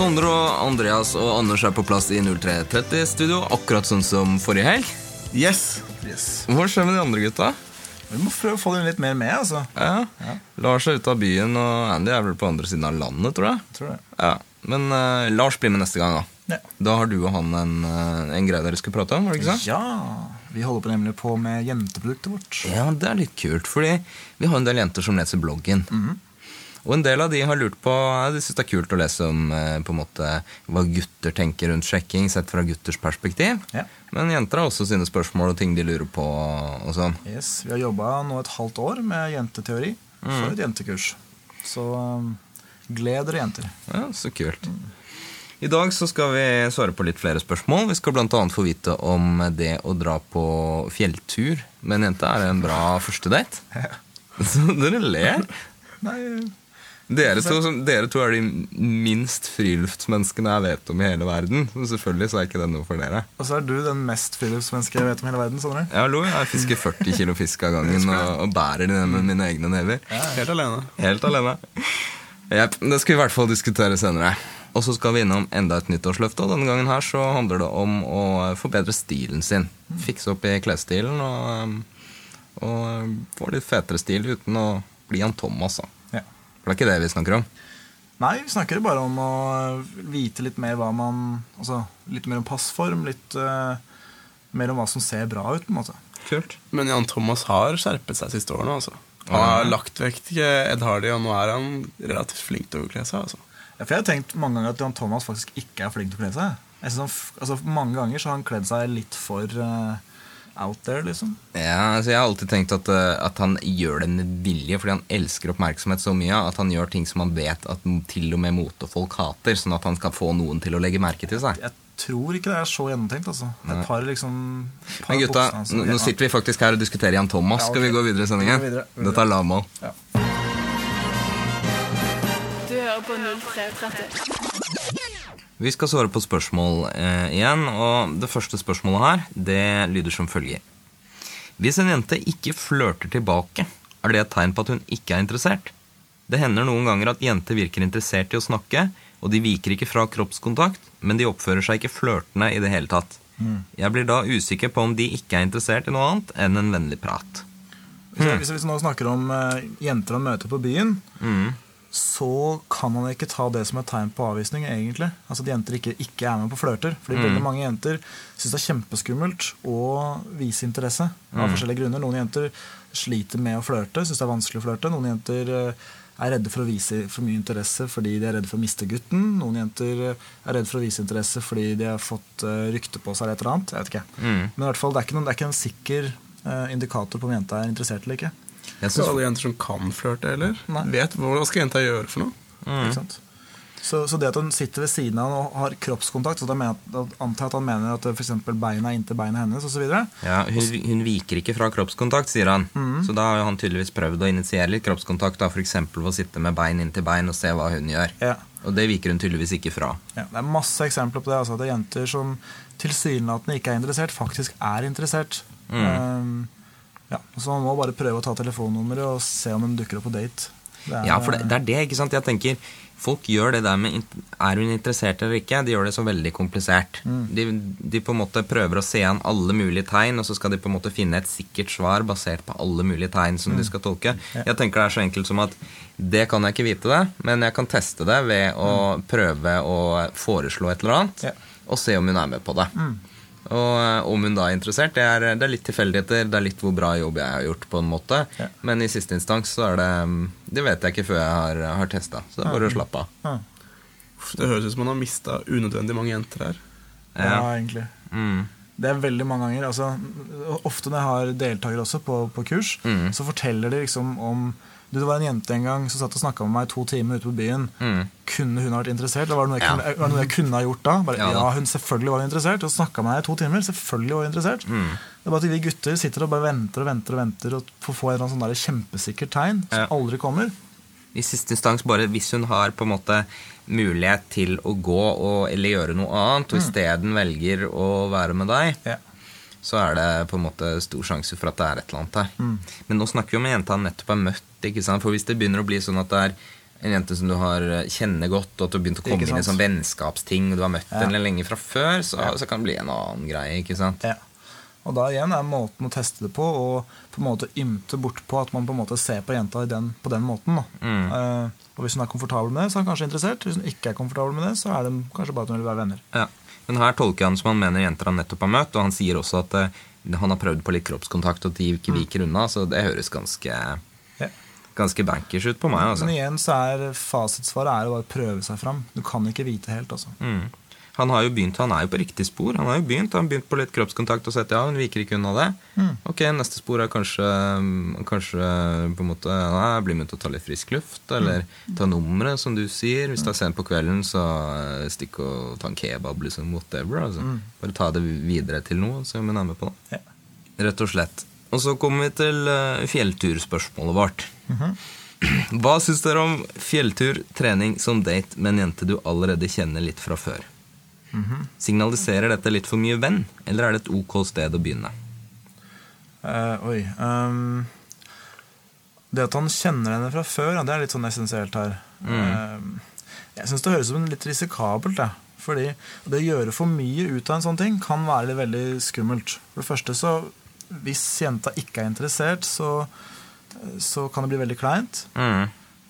Sondre og Andreas og Anders er på plass i 0330-studio, akkurat sånn som forrige helg. Yes. yes. Hva skjer med de andre gutta? Vi må prøve å få dem litt mer med, altså. Ja. Lars er ute av byen, og Andy er vel på andre siden av landet, tror jeg. Tror det. Ja. Men uh, Lars blir med neste gang, da. Ja. Da har du og han en, eh, en greie dere skal prate om, var det ikke sant? Ja. Vi holder på nemlig på med jenteproduktet vårt. Ja, det er litt kult, fordi vi har en del jenter som leser bloggen. Og en del av de har lurt på De syns det er kult å lese om eh, på en måte hva gutter tenker rundt sjekking, sett fra gutters perspektiv. Ja. Men jenter har også sine spørsmål og ting de lurer på. og sånn. Yes, Vi har jobba nå et halvt år med jenteteori for et jentekurs. Så um, gled dere, jenter. Ja, Så kult. I dag så skal vi svare på litt flere spørsmål. Vi skal bl.a. få vite om det å dra på fjelltur med en jente er en bra første date. Ja. Så dere ler. Nei, Dere to, som- dere to er de minst friluftsmenneskene jeg vet om i hele verden. Så selvfølgelig så er ikke det noe for dere. Og så er du den mest friluftsmennesket jeg vet om i hele verden. Sondre. Ja, hallo, jeg fisker 40 kilo fisk av gangen og, og bærer de ned med mine egne never. Helt alene. Helt alene. Jep, det skal vi i hvert fall diskutere senere. Og så skal vi innom enda et nyttårsløfte, og denne gangen her så handler det om å forbedre stilen sin. Fikse opp i klesstilen og, og få litt fetere stil uten å bli han Thomas. Da. For det er ikke det vi snakker om. Nei, vi snakker bare om å vite litt mer hva man Altså litt mer om passform, litt uh, mer om hva som ser bra ut, på en måte. Kult. Men Jan Thomas har skjerpet seg siste årene. altså. Han har lagt vekk Ed Hardy, og nå er han relativt flink til å kle seg. altså. Ja, for jeg har tenkt mange ganger at Jan Thomas faktisk ikke er flink til å kle seg. Jeg synes han, altså, mange ganger så har han kledd seg litt for eh, out there, liksom. Ja, altså Jeg har alltid tenkt at, uh, at han gjør det med vilje, fordi han elsker oppmerksomhet så mye at han gjør ting som han vet at til og med motefolk hater, sånn at han skal få noen til å legge merke til seg. Jeg tror ikke det er så gjennomtenkt. altså. Et par liksom par Men gutta, bokstaver, altså. nå, sitter vi faktisk her og diskuterer Jan Thomas. Ja, okay. Skal vi gå videre i sendingen? Vi går videre, Dette er lavmål. Ja. Du hører på 0330. Vi skal svare på spørsmål eh, igjen, og det første spørsmålet her, det lyder som følger. Hvis en jente ikke flørter tilbake, er det et tegn på at hun ikke er interessert? Det hender noen ganger at jenter virker interessert i å snakke, og de viker ikke fra kroppskontakt, men de oppfører seg ikke flørtende i det hele tatt. Jeg blir da usikker på om de ikke er interessert i noe annet enn en vennlig prat. Hvis, hvis vi nå snakker om eh, jenter han møter på byen, Mm. Så kan man ikke ta det som et tegn på avvisning, egentlig. Altså at jenter ikke, ikke er med på flørter. Fordi Mm. veldig mange jenter syns det er kjempeskummelt å vise interesse. Av Mm. forskjellige grunner. Noen jenter sliter med å flørte, syns det er vanskelig å flørte. Noen jenter eh, er redde for å vise for mye interesse fordi de er redde for å miste gutten. Noen jenter eh, er redde for å vise interesse fordi de har fått eh, rykte på seg eller et eller annet. Jeg vet ikke. Mm. Men i hvert fall, det er ikke, noen, det er ikke en sikker indikator på om jenta er interessert eller ikke. Jeg synes, alle jenter som kan flørte, eller? Nei. Vet hva skal jenta gjøre for noe? Ikke sant? Så, så det at hun sitter ved siden av han og har kroppskontakt, så da antar at han mener at f.eks. beina er inntil beina hennes osv. ja, hun, hun viker ikke fra kroppskontakt, sier han. Så da har han tydeligvis prøvd å initiere litt kroppskontakt, f.eks. ved å sitte med bein inntil bein og se hva hun gjør. Ja. Og det viker hun tydeligvis ikke fra. Ja, det er masse eksempler på det. Altså, at det er jenter som tilsynelatende ikke er interessert, faktisk er interessert. Um, ja, så man må bare prøve å ta telefonnummeret og se om hun dukker opp på date. Er, Ja, for det, det er det, ikke sant? Jeg tenker, Folk gjør det der med Er hun interessert eller ikke? De gjør det så veldig komplisert. De, de på en måte prøver å se an alle mulige tegn, og så skal de på en måte finne et sikkert svar basert på alle mulige tegn som de skal tolke. Jeg tenker det er så enkelt som at det kan jeg ikke vite det, men jeg kan teste det ved å prøve å foreslå et eller annet, Ja. og se om hun er med på det. Og eh, om hun da er interessert, det er, det er litt tilfeldigheter. Det er litt hvor bra jobb jeg har gjort, på en måte. Ja. Men i siste instans så er det mm, Det vet jeg ikke før jeg har, har testa. Så det er bare å slappe av. Ja, Uff, Det høres ut som man har mista unødvendig mange jenter her. ja, Ja. egentlig. Mm. Det er veldig mange ganger. Altså, ofte når jeg har deltakere også på, på kurs, Mm. så forteller de liksom om Det var en jente en gang som satt og snakka med meg i to timer ute på byen. Mm. Kunne hun ha vært interessert? Eller var det noe jeg, Ja. kunne, var det noe jeg kunne ha gjort da? Bare, Ja ja, hun Selvfølgelig var interessert. Og snakka med meg i to timer. Selvfølgelig var hun interessert. Mm. Det er bare at vi gutter sitter og bare venter og venter og venter og får få en sånn der kjempesikkert tegn som Ja. aldri kommer. I siste instans, bare hvis hun har på en måte mulighet til å gå og, eller gjøre noe annet, og isteden velger å være med deg, Ja. Så er det på en måte stor sjanse for at det er et eller annet der. Men nå snakker vi om en jente han nettopp har møtt. ikke sant? For hvis det begynner å bli sånn at det er En jente som du har eh, kjenner godt, og at du har begynt å komme inn i sånn vennskapsting, og du har møtt Ja. henne lenge fra før, så, så kan det bli en annen greie, ikke sant? Ja. Og da igjen er måten å teste det på, og på en måte ymte bortpå at man på en måte ser på jenta i den, på den måten. Mm. Uh, og hvis hun er komfortabel med det, så er hun kanskje interessert. Hvis hun ikke er komfortabel med det, så er det kanskje bare at hun vil være venner. Ja. Men her tolker jeg han som han mener jenter han nettopp har møtt, og han sier også at eh, han har prøvd på litt kroppskontakt, og de ikke viker unna, så det høres ganske, ganske bankers ut på meg, altså. Men igjen så er fasitsvaret er å bare prøve seg fram. Du kan ikke vite helt, altså. Mm. Han har jo begynt, han er jo på riktig spor. Han har jo begynt, han begynt på litt kroppskontakt og sett ja, hun viker ikke unna det. Mm. Ok, neste spor er kanskje, kanskje på en måte nei, bli med til å ta litt frisk luft, eller Mm. ta nummeret, som du sier. Hvis det er sent på kvelden, så eh, stikk og ta en kebab, liksom, whatever. Altså. Mm. Bare ta det videre til noe, så hun er med på det. Ja. Rett og slett. Og så kommer vi til eh, fjellturspørsmålet vårt. -hmm. Hva syns dere om fjelltur, trening som date med en jente du allerede kjenner litt fra før? Mhm. Signaliserer dette litt for mye venn, eller er det et ok sted å begynne? Uh, oi um, Det at han kjenner henne fra før, ja, det er litt sånn essensielt her. Ehm, jeg syns det høres ut som litt risikabelt. Det. Fordi det å gjøre for mye ut av en sånn ting kan være veldig skummelt. For det første så Hvis jenta ikke er interessert, så, så kan det bli veldig kleint. Mm.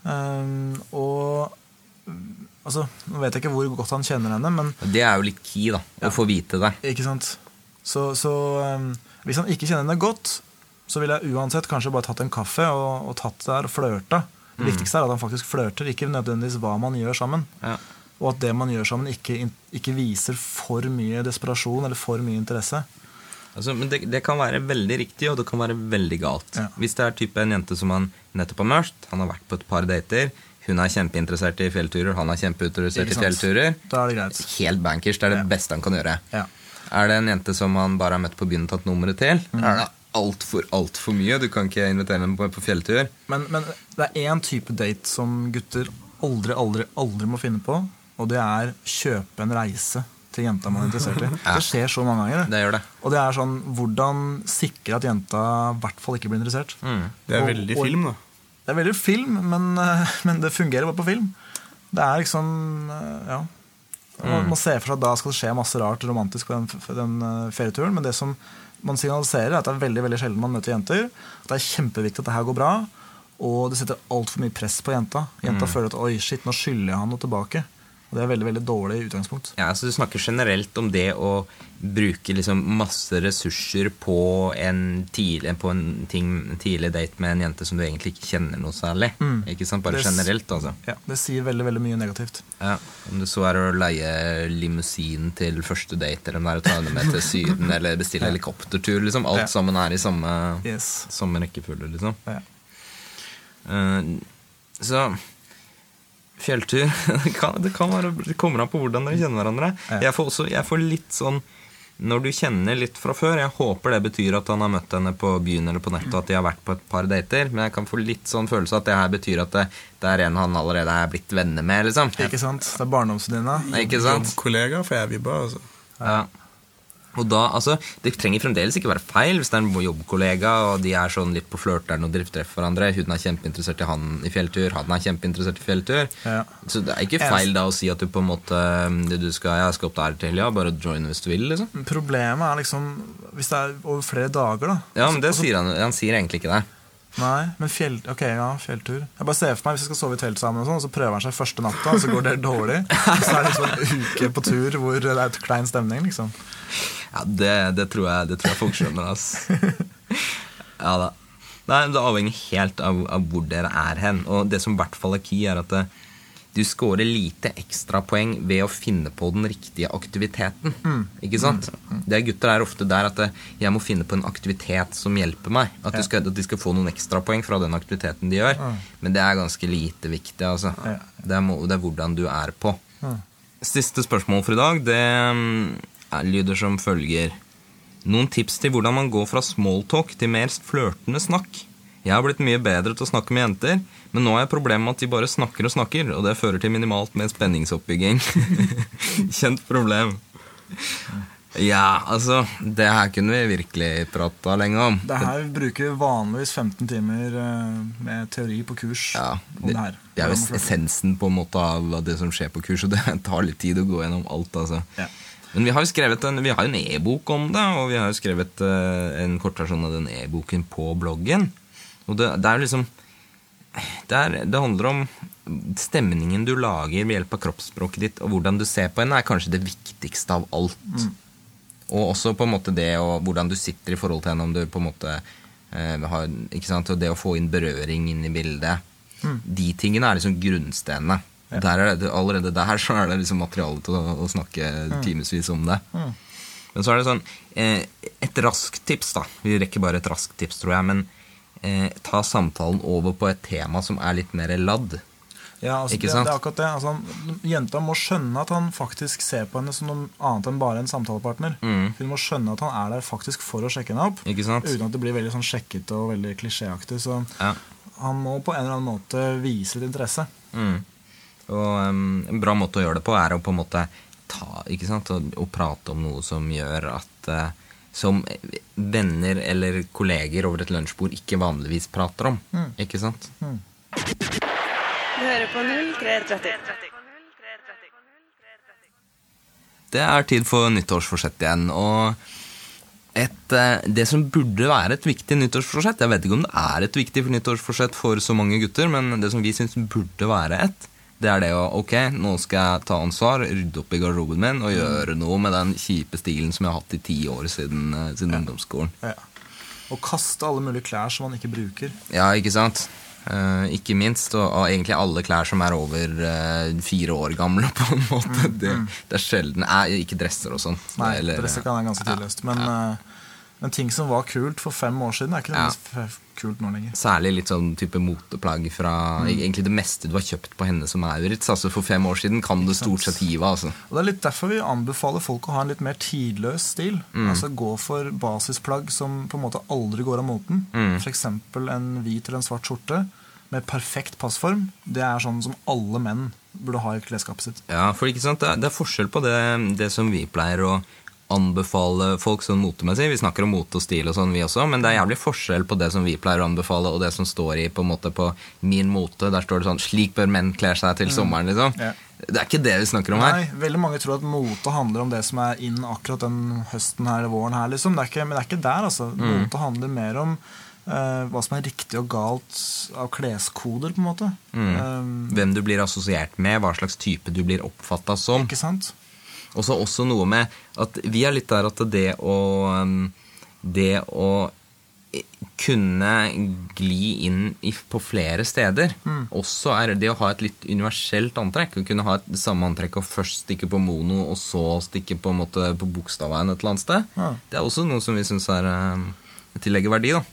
Um, og mm, Altså, Nå vet jeg ikke hvor godt han kjenner henne, men Det er jo litt key, da. Å få vite det. ikke sant? Så, så um, hvis han ikke kjenner henne godt, så ville jeg uansett kanskje bare tatt en kaffe og, og tatt det der og flørta. Det viktigste er at han faktisk flørter, ikke nødvendigvis hva man gjør sammen. Ja. Og at det man gjør sammen, ikke, ikke viser for mye desperasjon eller for mye interesse. Altså, men det, det kan være veldig riktig, og det kan være veldig galt. Ja. Hvis det er type en jente som han nettopp har mørkt, han har vært på et par dater, hun er kjempeinteressert i fjellturer, han er kjempeinteressert i fjellturer. Da er det greit. Helt bankers. Det er det Ja. beste han kan gjøre. Ja. Er det en jente som han bare har møtt på byen og tatt nummeret til, Mm. er det altfor, altfor mye. Du kan ikke invitere henne på, på fjelltur. Men, men det er én type date som gutter aldri, aldri, aldri må finne på, og det er kjøpe en reise til jenta man er interessert i. Ja. Det skjer så mange ganger. Det gjør det. Og det er sånn hvordan sikre at jenta i hvert fall ikke blir interessert. Mm. Det er Og- veldig og- film, da. Det er veldig film, men, eh, men det fungerer bare på film. Det er liksom eh, Ja. Man, man ser for seg at da skal det skje masse rart romantisk på den, den eh, ferieturen, men det som man signaliserer, er at det er veldig veldig sjelden man møter jenter. At det er kjempeviktig at det her går bra, og det setter altfor mye press på jenta. Jenta føler at 'oi, shit, nå skylder jeg han noe tilbake'. Og det er veldig veldig dårlig utgangspunkt. Ja, så Du snakker generelt om det å bruke liksom masse ressurser på en, tidlig, på en ting, tidlig date med en jente som du egentlig ikke kjenner noe særlig. Mm. Ikke sant? Bare Det generelt, altså. Ja, Det sier veldig veldig mye negativt. Ja, Om det så er å leie limousin til første date, eller om det er å ta henne med til Syden, eller bestille helikoptertur. liksom Alt Ja. sammen er i samme, Yes. samme rekkefølge, liksom. Ja. Uh, så fjelltur det, kan, det, kan være, det kommer an på hvordan dere kjenner hverandre. Jeg, får også, jeg får litt sånn Når du kjenner litt fra før Jeg håper det betyr at han har møtt henne på byen eller på nettet, at de har vært på et par dater. Men jeg kan få litt sånn følelse at det her betyr at det, det er en han allerede er blitt venner med. liksom Ikke sant? Det er barndomsvenninna. Kollega får jeg vibba, altså. Ja. Og da, altså, Det trenger fremdeles ikke være feil hvis det er en jobbkollega og de er sånn litt på flørteren og treffer hverandre. Hun er kjempeinteressert i han i fjelltur, han er kjempeinteressert i fjelltur. Ja. Så det er ikke feil da å si at du på en måte det du skal, Jeg skal opp der til helga, bare join hvis du vil. liksom Problemet er liksom Hvis det er over flere dager, da. Ja, men det Også, sier han Han sier egentlig ikke det. Nei, men fjell, ok, ja, fjelltur. Jeg bare ser for meg Hvis vi skal sove i telt sammen, og sånn, og så prøver han seg første natta, og så går det dårlig. Så er det liksom en uke på tur hvor det er et klein stemning. liksom Ja, Det, det, tror, jeg, det tror jeg folk skjønner, altså. Ja da. Nei, Det avhenger helt av, av hvor dere er hen. Og det som i hvert fall er key, er at det, du scorer lite ekstrapoeng ved å finne på den riktige aktiviteten. Ikke sant? Det er Gutter er ofte der at det, jeg må finne på en aktivitet som hjelper meg. At, du skal, at de skal få noen ekstrapoeng fra den aktiviteten de gjør. Men det er ganske lite viktig. altså. Ja. Det, er, må- det er hvordan du er på. Siste spørsmål for i dag det mm, lyder som følger. Noen tips til hvordan man går fra smalltalk til mer flørtende snakk. Jeg har blitt mye bedre til å snakke med jenter, men nå har jeg problemet med at de bare snakker og snakker, og det fører til minimalt med spenningsoppbygging. Kjent problem. Ja, altså, det her kunne vi virkelig prata lenge om. Det her bruker vi vanligvis 15 timer eh, med teori på kurs Ja, det, det det er jo essensen på en måte av det som skjer på kurs, og det tar litt tid å gå gjennom alt. altså. Ja. Men vi har jo skrevet en, vi har en e-bok om det, og vi har jo skrevet eh, en kortversjon av den e-boken på bloggen. Og det, det er liksom det, er, det handler om stemningen du lager ved hjelp av kroppsspråket ditt, og hvordan du ser på henne, er kanskje det viktigste av alt. Og også på en måte det og hvordan du sitter i forhold til henne, om du på en måte eh, har ikke sant, og Det å få inn berøring inn i bildet. De tingene er liksom grunnstenene. Der er det, allerede der så er det liksom materiale til å, å snakke timevis om det. Men så er det sånn eh, Et raskt tips, da. Vi rekker bare et raskt tips, tror jeg. Men eh, ta samtalen over på et tema som er litt mer ladd. Ja, altså, Ikke det, det er akkurat det. Altså, jenta må skjønne at han faktisk ser på henne som noe annet enn bare en samtalepartner. Hun må skjønne at han er der faktisk for å sjekke henne opp. Ikke sant? Uten at det blir veldig sånn sjekkete og veldig klisjéaktig. Så Ja. han må på en eller annen måte vise litt interesse. Mm. Og um, en bra måte å gjøre det på er å på en måte ta, ikke sant, å, å prate om noe som gjør at uh, Som venner eller kolleger over et lunsjbord ikke vanligvis prater om. Ikke sant? Du hører på 0330. Det er tid for nyttårsforsett igjen. Og et, eh, det som burde være et viktig nyttårsforsett Jeg vet ikke om det er et viktig nyttårsforsett for så mange gutter, men det som vi syns burde være et, det er det å Ok, nå skal jeg ta ansvar, rydde opp i garderoben min og gjøre noe med den kjipe stilen som jeg har hatt i ti år siden, siden ja. ungdomsskolen. Ja. Og kaste alle mulige klær som man ikke bruker. Ja, ikke sant? Uh, ikke minst. Og, og egentlig alle klær som er over uh, fire år gamle, på en måte. Det, det er sjelden eh, Ikke dresser og sånn. Nei, Eller- dresser kan være ganske tidløst. Men, eh, men ting som var kult for fem år siden, er ikke Ja. nødvendigvis kult nå lenger. Særlig litt sånn type moteplagg fra egentlig det meste du har kjøpt på henne som Maurits. Altså for fem år siden kan du stort sett hive, altså. Og Det er litt derfor vi anbefaler folk å ha en litt mer tidløs stil. Altså Gå for basisplagg som på en måte aldri går av moten. For F.eks. en hvit eller en svart skjorte med perfekt passform. Det er sånn som alle menn burde ha i klesskapet sitt. Ja, for ikke sant, det er, det er forskjell på det, det som vi pleier å anbefale folk sånn motemessig. Vi snakker om mote og stil og sånn, vi også, men det er jævlig forskjell på det som vi pleier å anbefale, og det som står i på en måte på min mote. Der står det sånn 'Slik bør menn kle seg til sommeren', liksom. Ja. Det er ikke det vi snakker om her. Nei, Veldig mange tror at mote handler om det som er inn akkurat den høsten her eller våren her. liksom. Det er ikke, men det er ikke der. altså. Mote handler mer om Uh, hva som er riktig og galt av kleskoder, på en måte. Eh, Hvem du blir assosiert med, hva slags type du blir oppfatta som. ikke sant? Og så også noe med at vi er litt der at det å um, Det å eh, kunne gli inn på flere steder også er det å ha et litt universelt antrekk. Å kunne ha et samme antrekk og først stikke på mono, og så stikke på, en måte, på Bogstadveien et eller annet sted. Ja. Det er også noe som vi syns er um, tillegger verdi. da.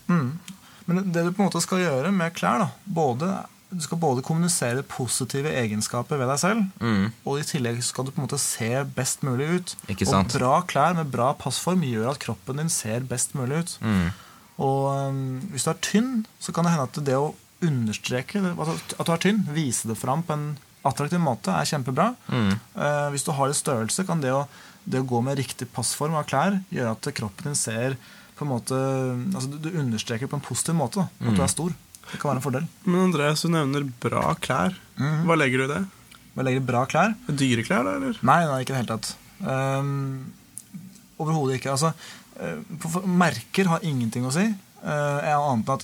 Men det du på en måte skal gjøre med klær, da både, Du skal både kommunisere positive egenskaper ved deg selv, og i tillegg skal du på en måte se best mulig ut. Og bra klær med bra passform gjør at kroppen din ser best mulig ut. Og um, hvis du er tynn, så kan det hende at det å understreke at at du er tynn, vise det fram på en attraktiv måte, er kjempebra. Eh, hvis du har litt størrelse, kan det å, det å gå med riktig passform av klær gjøre at kroppen din ser på en måte altså Du, understreker på en positiv måte at du er stor. Det kan være en fordel. Men Andreas, du nevner bra klær. Hva legger du i det? Hva legger bra klær Dyre klær, da, eller? Nei, nei, ikke i det hele tatt. Um, Overhodet ikke. Altså, eh, for- for- merker har ingenting å si. Uh, jeg ant at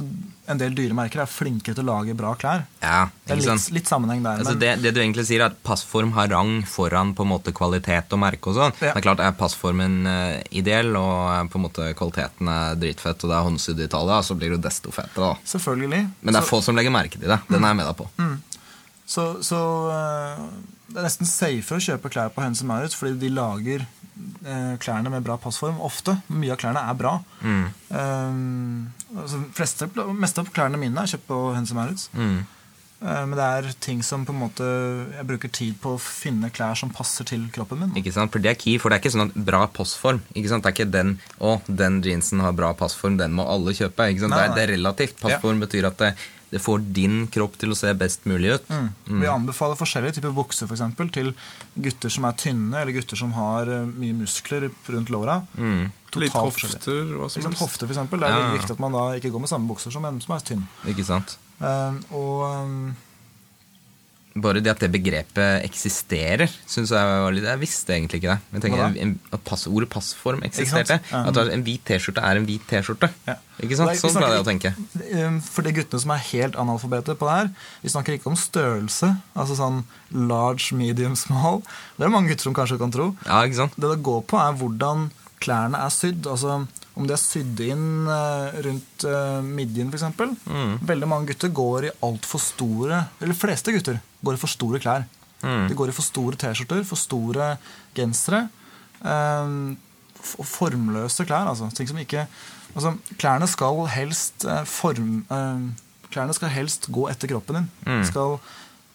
en del dyremerker er flinkere til å lage bra klær. Ja, Det er litt, litt sammenheng der. Altså men, det, det du egentlig sier, er at passform har rang foran på en måte kvalitet og merke og sånn. Ja. Det er klart er passformen eh, ideell, og eh, på en måte kvaliteten er dritfett, og det er håndsydd i Italia, så blir det jo desto fetere. da. selvfølgelig. Men det er så, få som legger merke til det. Den er jeg med deg på. Så, så uh, det er nesten safere å kjøpe klær på Hennes Maurits, fordi de lager uh, klærne med bra passform ofte. Mye av klærne er bra. Um, altså, fleste, meste av klærne mine er kjøpt på Hennes Maurits. Mm. Eh, Men det er ting som på en måte jeg bruker tid på å finne klær som passer til kroppen min. Ikke sant? For det er key, for det er ikke sånn at bra passform. Ikke sant? Det er ikke den å, den jeansen har bra passform, den må alle kjøpe. Ikke sant? Nei, det, er, det er relativt. Passform betyr at det, det får din kropp til å se best mulig ut. Vi anbefaler forskjellige typer bukser for eksempel, til gutter som er tynne, eller gutter som har eh, mye muskler rundt låra. Mm. Litt hofter, hva som sant? helst. Hofter, for eksempel. Det er Ja, viktig at man da ikke går med samme bukser som en som er tynn. Ikke sant? Uh, og eh, Bare det at det begrepet eksisterer, syns jeg var litt Jeg visste egentlig ikke det. Men tenker en, At pass, ordet passform eksisterte. Sant? At en hvit T-skjorte er en hvit T-skjorte. Ja. Ikke sant? Sånn pleide jeg å tenke. Eh, For de guttene som er helt analfabete på det her, vi snakker ikke om størrelse. Altså sånn large, medium, small. Det er det mange gutter som kanskje kan tro. Ja, ikke sant? Det det går på, er hvordan klærne er sydd. Altså om de er sydd inn eh, rundt uh, midjen, f.eks. Mm. Veldig mange gutter går i altfor store Eller fleste gutter går i for store klær. Mm. De går i for store T-skjorter, for store gensere. og formløse klær, altså. Ting som ikke Altså, klærne skal helst eh, form eh, Klærne skal helst gå etter kroppen din. Mm. Skal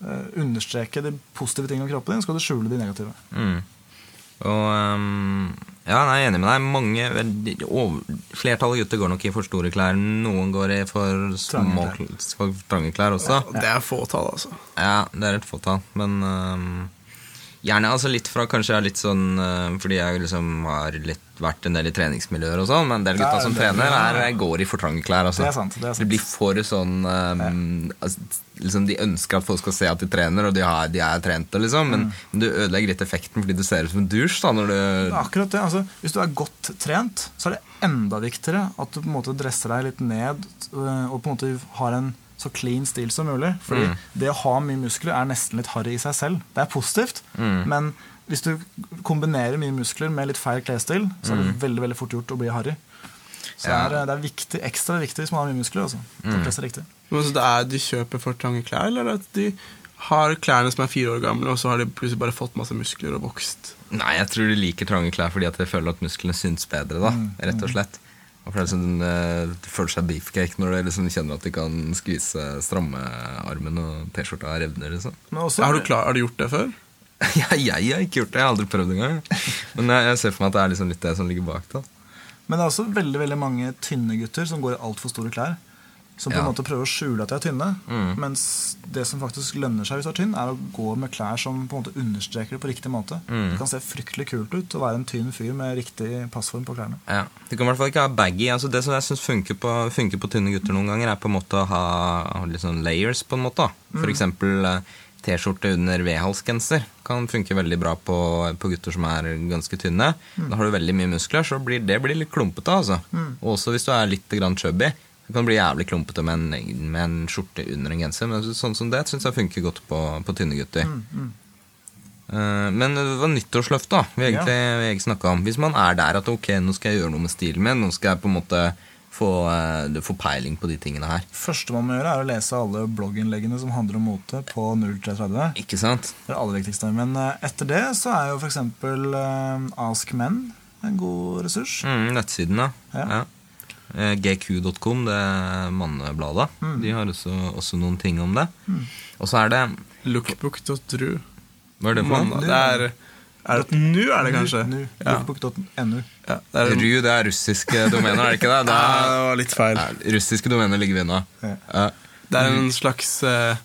eh, understreke de positive tingene om kroppen din, skal du skjule de negative. Mm. Og um, Ja, nei, jeg er enig med deg. Mange, over, Flertallet gutter går nok i for store klær. Noen går i for Trange små klær. for trange klær også. Det er fåtall, altså. Ja, det er et fåtall, men ehm, Gjerne altså litt fra kanskje jeg er litt sånn eh, Fordi jeg liksom har litt vært en del i treningsmiljøer og sånn, men en del gutta som det- trener, er, går i for trange klær. Altså. Det er sant, det er sant. blir for sånn um, altså, liksom De ønsker at folk skal se at de trener, og de, har, de er trente, liksom, men, Mm. men du ødelegger litt effekten fordi du ser ut som en dusj da, når du Det akkurat det. Altså, hvis du er godt trent, så er det enda viktigere at du på en måte dresser deg litt ned øh, og på en måte har en så clean stil som mulig. Fordi Mm. det å ha mye muskler er nesten litt harry i seg selv. Det er positivt, men hvis du kombinerer mye muskler med litt feil klesstil, så er det veldig veldig fort gjort å bli harry. Så Ja. det, er, det er viktig, ekstra viktig hvis man har mye muskler. Også, til å. Men så det er De kjøper for trange klær, eller er at de har klærne som er fire år gamle, og så har de plutselig bare fått masse muskler og vokst? Nei, jeg tror de liker trange klær fordi at de føler at musklene syns bedre, da, Mm, rett og slett. For det sånn, det føler seg beefcake når du liksom kjenner at de kan skvise stramme armen og T-skjorta revner. liksom. Men også, Har du, klar, har du gjort det før? Ja, jeg har ikke gjort det, jeg har aldri prøvd engang. Men jeg, jeg ser for meg at det er liksom litt det som ligger bak. da. Men det er også veldig veldig mange tynne gutter som går i altfor store klær. Som på en måte prøver å skjule at de er tynne. Mm. Mens det som faktisk lønner seg hvis du er tynn, er å gå med klær som på en måte understreker det på riktig måte. Mm. Det kan se fryktelig kult ut å være en tynn fyr med riktig passform på klærne. Ja. Du kan i hvert fall ikke ha baggy. altså Det som jeg syns funker, på- funker på tynne gutter noen ganger, er på en måte å ha, litt sånn layers, på en måte. For eksempel eh, T-skjorte under V-halsgenser kan funke veldig bra på, på gutter som er ganske tynne. Da har du veldig mye muskler, så blir det blir litt klumpete. altså. Mm. også hvis du er litt chubby. Det kan bli jævlig klumpete med en, med en skjorte under en genser. Men sånn som det syns jeg funker godt på, på tynne gutter. Eh, Men det var nyttårsløftet da, vi egentlig, vi egentlig om. Hvis man er der at ok, nå skal jeg gjøre noe med stilen min, nå skal jeg på en måte få, uh, få peiling på de tingene her. første man må gjøre, er å lese alle blogginnleggene som handler om mote på 0330. Ikke sant? Det er det aller viktigste. Men uh, etter det så er jo f.eks. Ask Men en god ressurs. Mm, nettsiden, da. Ja. Ja. Eh, GQ.com, det er mannebladet. De har også, også noen ting om det. Og så er det Lookbook.ru. Hva er det for noe? Det er, er det Nu, er det kanskje? Nu, Ja. Lookbook.nu. Ja, er, Ru, det er russiske domener, er det ikke det? det Ja, er, det var litt feil. russiske domener ligger vi unna. Ja. Ja. Det er en slags eh,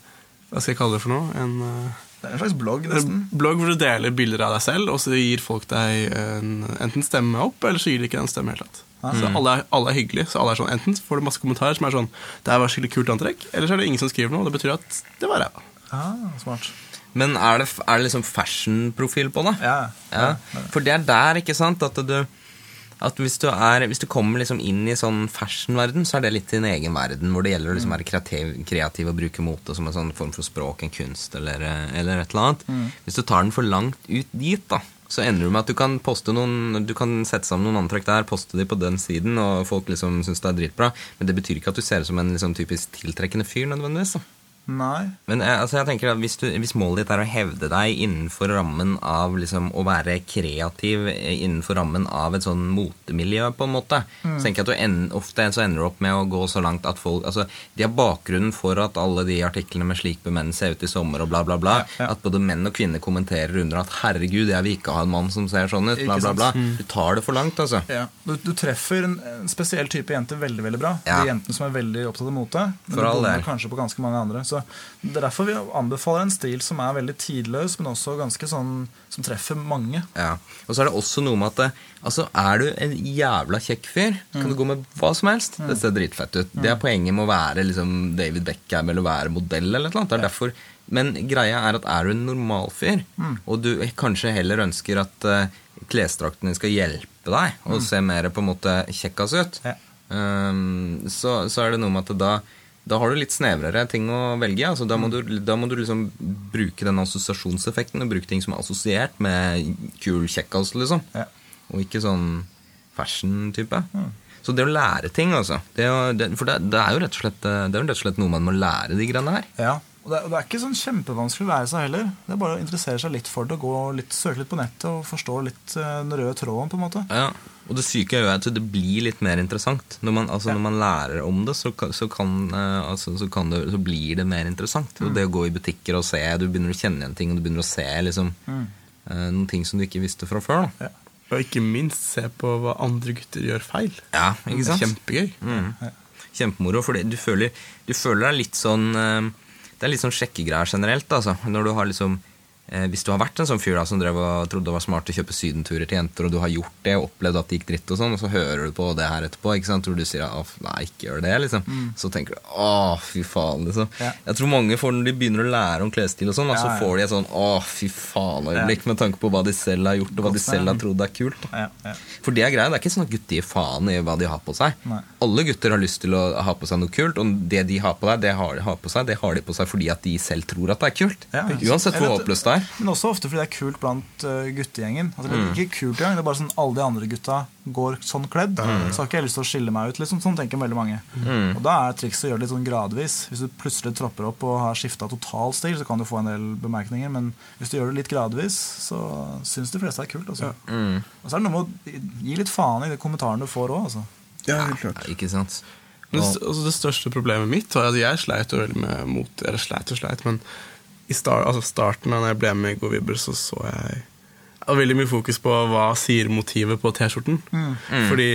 Hva skal jeg kalle det for noe? En eh, Det er en slags blogg, nesten. blogg hvor du deler bilder av deg selv, og så gir folk deg en, enten stemme opp, eller så gir de ikke en stemme i det hele tatt. Så alle er, alle er hyggelige. Så alle er sånn, Enten får du masse kommentarer som er sånn 'Det her var skikkelig kult antrekk', eller så er det ingen som skriver noe. og Det betyr at det var ræva. Ah, smart. Men er det, er det liksom fashion-profil på det? Ja. Ja, for det er der, ikke sant, at du at hvis du, er, hvis du kommer liksom inn i sånn fashion-verden, så er det litt din egen verden, hvor det gjelder å liksom være kreativ, kreativ og bruke mote som en sånn form for språk, en kunst eller, eller et eller annet. Hvis du tar den for langt ut dit, da, så ender du med at du kan poste noen Du kan sette sammen noen antrekk der, poste de på den siden, og folk liksom syns det er dritbra, men det betyr ikke at du ser ut som en liksom typisk tiltrekkende fyr, nødvendigvis. da. Nei. Men eh, altså, jeg tenker at hvis, du, hvis målet ditt er å hevde deg innenfor rammen av liksom, å være kreativ eh, innenfor rammen av et sånn motemiljø, på en måte, Mm. så tenker jeg at du en, ofte så ender du opp med å gå så langt at folk altså, De har bakgrunnen for at alle de artiklene med 'slik bør menn se ut i sommer' og bla, bla, bla, Ja, ja. at både menn og kvinner kommenterer under at 'herregud, jeg vil ikke ha en mann som ser sånn ut', bla, bla, bla, Mm. Du tar det for langt, altså. Ja. Du, du treffer en, spesiell type jente veldig veldig bra. De jentene som er veldig opptatt av mote. Men For du bommer kanskje på ganske mange andre. Så Det er derfor vi anbefaler en stil som er veldig tidløs, men også ganske sånn som treffer mange. Ja. Og så er det også noe med at altså, er du en jævla kjekk fyr, kan du gå med hva som helst. Det ser dritfett ut. Det er poenget med å være liksom, David Beckham eller å være modell eller noe. Det er derfor, men greia er at er du en normal fyr, og du kanskje heller ønsker at uh, klesdrakten din skal hjelpe deg og se mer på en måte kjekkas ut, Ja. um, så, så er det noe med at da da har du litt snevrere ting å velge. Altså, da, må du, da må du liksom bruke den assosiasjonseffekten og bruke ting som er assosiert med kul kjekkas, liksom. Ja. Og ikke sånn fashion-type. Så det å lære ting, altså det, å- det, For det, det er jo rett og slett Det er jo rett og slett noe man må lære, de greiene her. Ja, og det, er- og det er ikke sånn kjempevanskelig å lære seg heller. Det er bare å interessere seg litt for det, og gå litt, søke litt på nettet og forstå litt uh, den røde tråden. på en måte. Ja, Og det syke er jo at det blir litt mer interessant. Når man, altså, når man lærer om det, så, så, kan, uh, altså, så, kan det, så blir det mer interessant. Og det å gå i butikker og se, du begynner å kjenne igjen ting, og du begynner å se liksom, eh, noen ting som du ikke visste fra før. Da. Ja. Og ikke minst se på hva andre gutter gjør feil. Ja, ikke sant? Det er Kjempegøy. Mm. Kjempemoro, for du føler, du føler deg litt sånn Det er litt sånn sjekkegreier generelt. Altså. Når du har liksom Hvis du har vært en sånn fyr da, som drev og trodde det var smart å kjøpe sydenturer til jenter, og du har gjort det og opplevd at det gikk dritt, og sånn, og så hører du på det her etterpå, ikke sant? tror du sier nei, ikke gjør det, liksom. Så tenker du å, fy faen, liksom. Ja. Jeg tror mange får, når de begynner å lære om klesstil og sånn, ja, så får de et sånn å, fy faen-øyeblikk med tanke på hva de selv har gjort, og hva de selv har trodd er kult. Ja. For det er greia, det er ikke sånn at gutter gir faen i hva de har på seg. Nei. Alle gutter har lyst til å ha på seg noe kult, og det de har på, deg, det har, de har på seg, det har de på seg fordi at de selv tror at det er kult. Uansett hvor håpløst det håpløst det er. Men også ofte fordi det er kult blant uh, guttegjengen. Altså, det er ikke kult engang, det er bare sånn alle de andre gutta går sånn kledd. Så har ikke jeg lyst til å skille meg ut. Liksom. Sånn tenker veldig mange. Og da er trikset å gjøre det litt sånn gradvis. Hvis du plutselig tropper opp og har skifta total stil, så kan du få en del bemerkninger. Men hvis du gjør det litt gradvis, så syns de fleste det er kult. Altså. Og så er det noe med å gi litt faen i de kommentarene du får òg. Altså. Ja, helt klart. Ja, ikke sant? Men det, altså det største problemet mitt var at jeg sleit veldig med mot Eller sleit og sleit, men i start, altså starten da jeg ble med i Go Vibber, så så jeg veldig mye fokus på hva sier motivet på T-skjorten. Fordi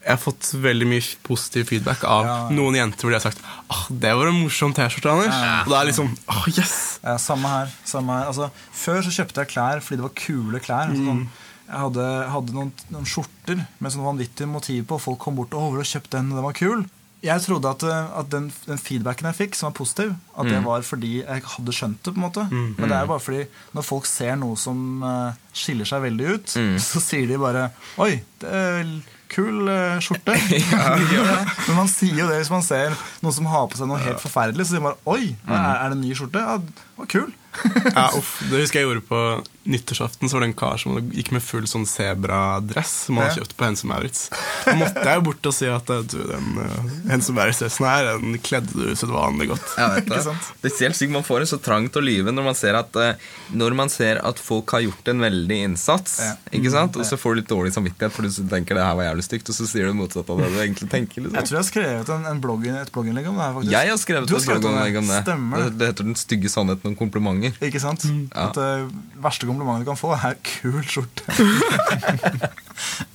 jeg har fått veldig mye positiv feedback av Ja, ja. noen jenter hvor de har sagt ah, 'Det var en morsom T-skjorte, Anders'. Og da er liksom ah, Yes! Ja, samme her. Samme her. Altså, før så kjøpte jeg klær fordi det var kule klær. Mm. sånn, jeg hadde, hadde noen, noen skjorter med sånn vanvittig motiv på, og folk kom bort og «Å, den, har kjøpt den, den var kul. Jeg trodde at, eh, at den, den feedbacken jeg fikk, som var positiv, at det var fordi jeg hadde skjønt det. på en måte Men det er jo bare fordi når folk ser noe som uh, skiller seg veldig ut, så sier de bare 'Oi, det er kul uh, skjorte'. Men man sier jo det hvis man ser noen som har på seg noe helt forferdelig. Så sier man 'Oi, er, er det en ny skjorte?' Ja, det var kul. Ja, uff, det husker jeg gjorde på nyttårsaften. Så var det en kar som gikk med full sånn sebradress som han hadde kjøpt på Hense Maurits. Da måtte jeg jo bort og si at du, den uh, Hense Maurits-dressen her Den kledde du usedvanlig godt. jeg vet er helt sykt, Man får det så trangt å lyve når man ser at, eh, når man ser at folk har gjort en veldig innsats. Ja. Ikke sant? Og så får du litt dårlig samvittighet fordi du tenker det her var jævlig stygt, og så sier du motsatt av det du egentlig tenker. Jeg Liksom. tror jeg har skrevet en, en blogg, et blogginnlegg om det her. faktisk Jeg har skrevet Du et blogginnlegg om det. Stemmer Det, det. det heter Den stygge sannheten om komplimenter. Ikke sant? Ja. At det verste komplimentet du kan få, er 'kul skjorte'.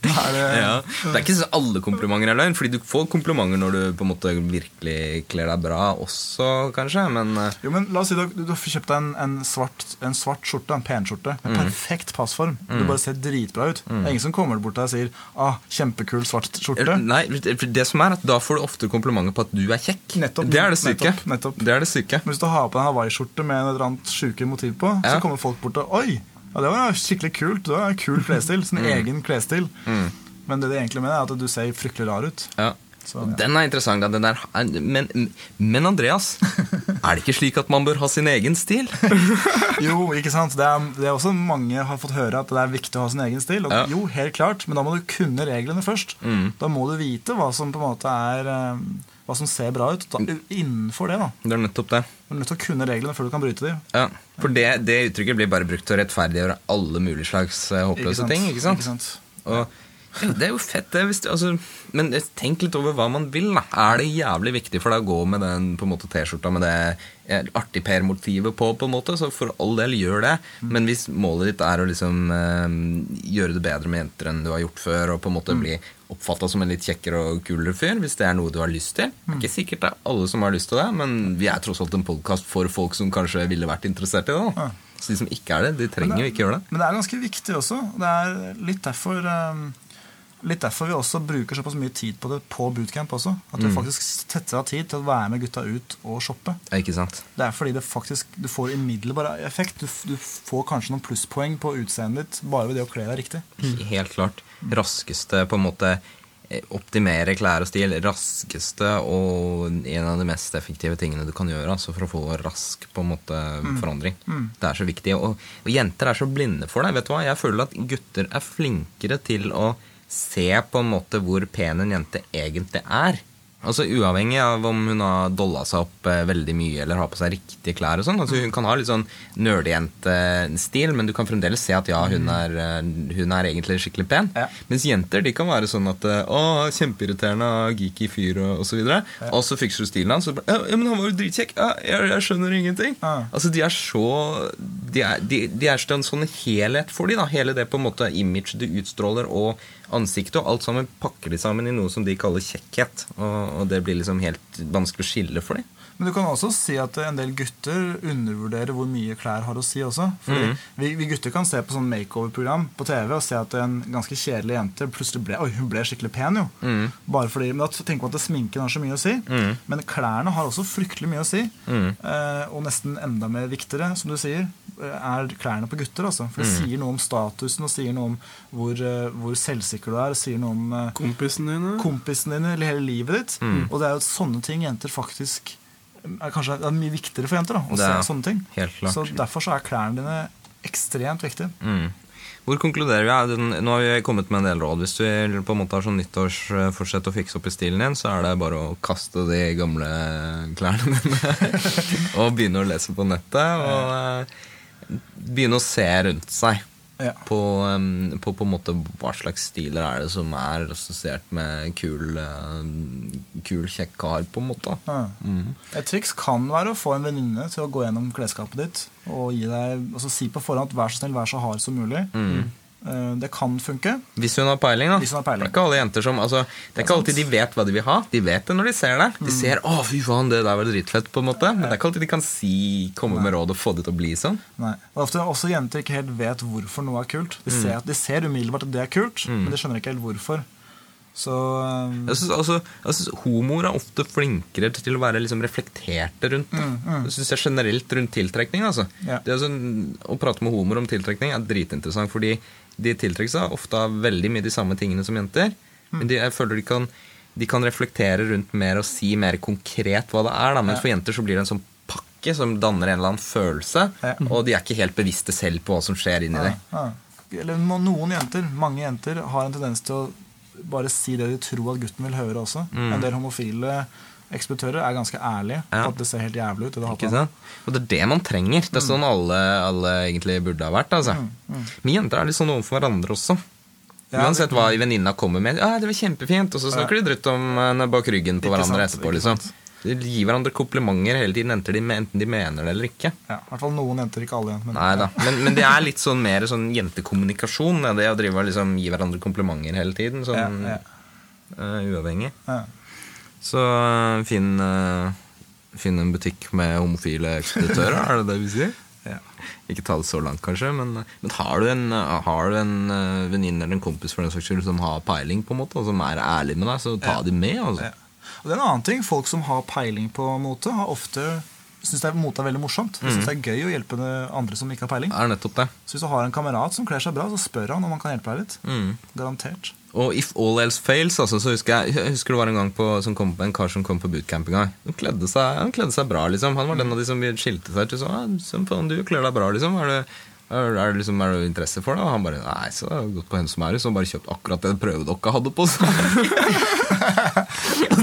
er det, Ja. Det er ikke sånn alle komplimenter er løgn, Fordi du får komplimenter når du på en måte virkelig kler deg bra også, kanskje. Men eh, Jo, men la oss si du, du har kjøpt deg en, en, svart, en svart skjorte, en penskjorte, med perfekt passform. Du bare ser dritbra ut. Det er ingen som kommer bort til deg og sier 'ah, kjempekul svart skjorte'. Nei, det som er at da får du ofte komplimenter på at du er kjekk. Nettopp. det er det syke. Nettopp, nettopp. Det er det syke. Men hvis du har på deg en hawaiiskjorte med en eller annet sjuke motiv på, Ja. så kommer folk bort og 'oi, ja, det var skikkelig kult'. Det var en kul klesstil. Sin Mm. egen klesstil. Men det de egentlig mener, er at du ser fryktelig rar ut. Ja. Så, ja. Den er interessant. Den der, men, men Andreas, er det ikke slik at man bør ha sin egen stil? Jo, ikke sant? Det er, det er også mange har fått høre at det er viktig å ha sin egen stil. Og Ja. Jo, helt klart, men da må du kunne reglene først. Da må du vite hva som på en måte er eh, hva som ser bra ut. Da, innenfor det, da. Det er nettopp det. Du er nødt til å kunne reglene før du kan bryte dem. Ja, For det, det uttrykket blir bare brukt til å rettferdiggjøre alle mulige slags eh, håpløse ting. ikke sant? Ikke sant? Og ja, Det er jo fett, det. Det altså, men tenk litt over hva man vil. da. Er det jævlig viktig for deg å gå med den T-skjorta med det eh, artig Per-motivet på, på en måte, så for all del, gjør det. Men hvis målet ditt er å liksom eh, gjøre det bedre med jenter enn du har gjort før, og på en måte bli oppfatta som en litt kjekkere og kulere fyr, hvis det er noe du har lyst til Det er ikke sikkert det er alle som har lyst til det, men vi er tross alt en podkast for folk som kanskje ville vært interessert i det. da. Så de som ikke er det, de trenger jo ikke gjøre det. Men det er ganske viktig også. Det er litt derfor eh, Litt derfor vi også bruker såpass mye tid på det på bootcamp også. At Mm. faktisk setter av tid til å være med gutta ut og shoppe. Ja, Ikke sant? Det er fordi det faktisk, du får umiddelbar effekt. Du, du får kanskje noen plusspoeng på utseendet ditt bare ved det å kle deg riktig. Helt klart. Raskeste på en måte eh, optimere klær og stil. Raskeste og en av de mest effektive tingene du kan gjøre altså for å få rask på en måte forandring. Det er så viktig. Og, og jenter er så blinde for det. Vet du hva? Jeg føler at gutter er flinkere til å se på en måte hvor pen en jente egentlig er. Altså Uavhengig av om hun har dolla seg opp eh, veldig mye eller har på seg riktige klær. og sånn. Altså Hun kan ha litt sånn nerdejentestil, men du kan fremdeles se at ja, hun er, eh, hun er egentlig skikkelig pen. Ja. Mens jenter de kan være sånn at eh, å, kjempeirriterende, geeky fyr og osv. Og, så og så fikser du stilen hans. Ja, men han var jo dritkjekk. Ja, jeg, jeg skjønner ingenting. Ja. Altså De er så De er, de, de er en sånn helhet for de da Hele det på en måte image du utstråler, og ansiktet og alt sammen pakker de sammen i noe som de kaller kjekkhet. Og, og det blir liksom helt vanskelig å skille for dem. Men du kan også si at en del gutter undervurderer hvor mye klær har å si også. Fordi mm. vi, vi gutter kan se på sånn makeover-program på TV og se at en ganske kjedelig jente plutselig ble Oi, hun ble skikkelig pen, jo. Mm. Bare fordi, Men da tenker man at sminken har så mye å si. Men klærne har også fryktelig mye å si. Mhm. Eh, og nesten enda mer viktigere, som du sier, er klærne på gutter. Altså. For det mm. sier noe om statusen og sier noe om hvor, eh, hvor selvsikker du er. Det sier noe om kompisen Kompisene dine. kompisen din eller hele livet ditt. Mm. Og det er jo sånne ting jenter faktisk er kanskje er mye viktigere for jenter. da, å Det se sånne ting. helt klart. Så Derfor så er klærne dine ekstremt viktige. Mm. Hvor konkluderer vi? Nå har vi kommet med en del råd. Hvis du på en måte har sånn nyttårsforsett å fikse opp i stilen din, så er det bare å kaste de gamle klærne dine og begynne å lese på nettet. Og eh, begynne å se rundt seg Ja. på, em, på på en måte hva slags stiler er det som er assosiert med kul, eh, kul kjekk kar, på en måte. Ja. Mm. Et triks kan være å få en venninne til å gå gjennom klesskapet ditt og deg, altså si på forhånd at vær så snill, vær så hard som mulig. Mm. Eh, Det kan funke. Hvis hun har peiling, da. Hvis hun har peiling. Det er ikke alle jenter som altså, Det er ikke alltid de vet hva de vil ha. De vet det når de ser det. Mm. De ser 'Å, fy faen, det der var dritfett', på en måte. Men det er ikke alltid de kan si, komme med råd og få det til å bli sånn. Nei. Og ofte også jenter ikke helt vet hvorfor noe er kult. Mm. De ser, de ser umiddelbart at det er kult, men de skjønner ikke helt hvorfor. Så um... Jeg synes, altså, Homoer er ofte flinkere til å være liksom reflekterte rundt det. Jeg synes jeg generelt rundt tiltrekning. Altså. Yeah. Det sånn, å prate med homoer om tiltrekning er dritinteressant, fordi de tiltrekker seg ofte av veldig mye de samme tingene som jenter. Mm. Men de, jeg føler de kan, de kan reflektere rundt mer og si mer konkret hva det er. Da. Mens for jenter så blir det en sånn pakke som danner en eller annen følelse, Ja. og de er ikke helt bevisste selv på hva som skjer inni ja, dem. ja. Eller noen jenter, mange jenter, har en tendens til å bare si det de tror at gutten vil høre også. En del homofile ekspeditører er ganske ærlige Mm. Ja. at det ser helt jævlig ut. Det? Og det er det man trenger. Det er sånn alle, alle egentlig burde ha vært. Altså. Vi jenter er litt sånn overfor hverandre også. Ja, Uansett hva venninna kommer med. Ja, 'Det var kjempefint.' Og så snakker de dritt om henne bak ryggen på hverandre sant, etterpå. liksom. De gir hverandre komplimenter hele tiden, enten de, enten de mener det eller ikke. Ja, I hvert fall noen jenter, ikke alle jenter. Men, Nei da. Men, men det er litt sånn mer sånn jentekommunikasjon. Det å drive og liksom gi hverandre komplimenter hele tiden. Sånn Ja, ja. Uh, uavhengig. Ja. Så eh, finn, eh, finn en butikk med homofile ekspeditører, er det det vi sier? Ja. Ikke ta det så langt, kanskje, men, men har du en, har du en eh, venninne eller en kompis for den saks skyld som har peiling, på en måte, og som er ærlig med deg, så ta Ja. de med. Altså. Ja. Og det er en annen ting. Folk som har peiling på mote, har ofte syns det mote er veldig morsomt. Mm. Synes det er gøy å hjelpe andre som ikke har peiling. Det er nettopp det. Så hvis du har en kamerat som kler seg bra, så spør han om han kan hjelpe deg litt. Mm. Garantert. Og if all else fails, altså, så husker jeg, jeg husker det var en gang på, som kom, en kar som kom på bootcamp en gang. Han kledde seg, han kledde seg bra, liksom. Han var den av de som skilte seg til sånn «Som du kler deg bra, liksom. Er det, er, er, det liksom, er det interesse for det? Og han bare Nei, så har jeg gått på Hennes Så han bare kjøpt akkurat det prøvedokka hadde på seg.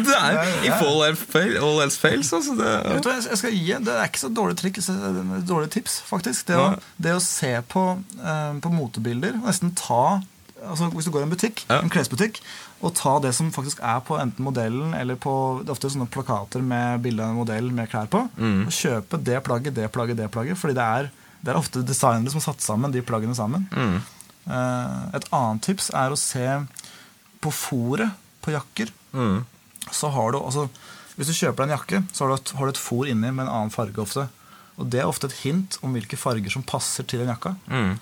det er If all else, fails, all else fails, altså. Det, Vet du jeg- jeg skal gi, Det er ikke så dårlig trikk, så- dårlig tips, faktisk. Det å, det å se på, eh, på motebilder, nesten ta altså Hvis du går i en butikk, Ja. en klesbutikk, og ta det som faktisk er på enten modellen eller på det er ofte sånne plakater med bilde av en modell med klær på, Mm. og kjøpe det plagget, det plagget, det plagget. Fordi det er, det er ofte designere som har satt sammen de plaggene sammen. Mm. Eh, et annet tips er å se på fòret på jakker Mm. så har du altså Hvis du kjøper deg en jakke, så har du et, har du et fôr inni med en annen farge ofte. Og det er ofte et hint om hvilke farger som passer til den jakka. Mm.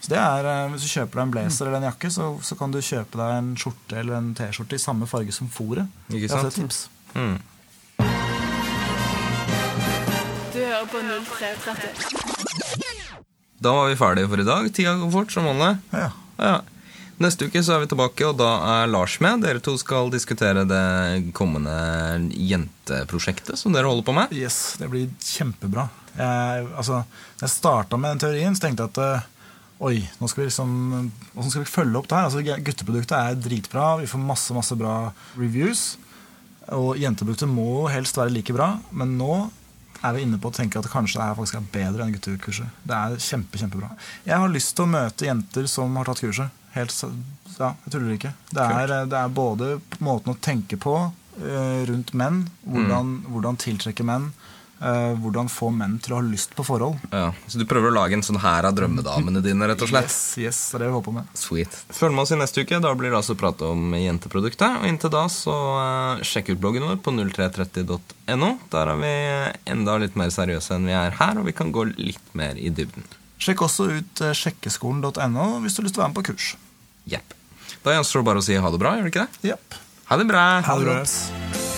Så det er, eh, Hvis du kjøper deg en blazer eller en jakke, så, så kan du kjøpe deg en skjorte eller en T-skjorte i samme farge som fòret. Ikke Det er et tips. Mm. Du hører på 0330. Da var vi ferdige for i dag. Tida går fort, som vanlig. Ja. Ja. Neste uke så er vi tilbake, og da er Lars med. Dere to skal diskutere det kommende jenteprosjektet som dere holder på med. Yes, det blir kjempebra. Jeg, altså, jeg starta med den teorien, så tenkte jeg at eh, Oi, nå skal vi liksom hvordan skal vi følge opp det her? Altså, Gutteproduktet er dritbra, vi får masse masse bra reviews. Og jenteproduktet må helst være like bra, men nå er vi inne på å tenke at kanskje det her faktisk er bedre enn guttekurset. Det er kjempe, kjempebra. Jeg har lyst til å møte jenter som har tatt kurset. Helt, ja, jeg tuller ikke. Det er, det er både måten å tenke på eh, rundt menn, hvordan, hvordan tiltrekke menn, eh, hvordan få menn til å ha lyst på forhold. Ja, Så du prøver å lage en sånn her av drømmedamene dine, rett og slett? Yes, yes, det er det vi håper med. Sweet. Følg med oss i neste uke. Da blir det altså prat om jenteproduktet. Og inntil da så uh, sjekk ut bloggen vår på 0330.no. Der er vi enda litt mer seriøse enn vi er her, og vi kan gå litt mer i dybden. Sjekk også ut uh, sjekkeskolen.no hvis du har lyst til å være med på kurs. Jepp. Da gjenstår det bare å si ha det bra, gjør det ikke det? Yep. Ha det bra! Ha det godt.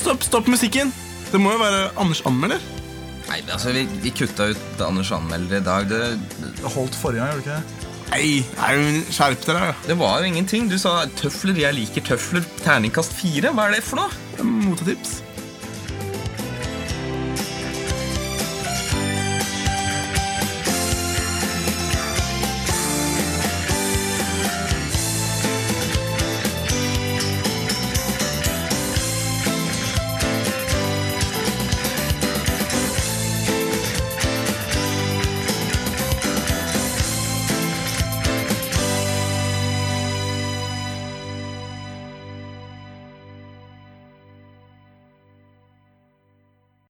Stopp, stopp, musikken! Det må jo være Anders anmelder. Nei, altså, vi, vi kutta ut Anders anmelder i dag. Det, Det holdt forrige gang, gjorde det ikke det? Nei, nei, skjerp dere. da. det var jo ingenting. Du sa tøfler. Jeg liker tøfler. Terningkast fire. Hva er det for noe? Motetips.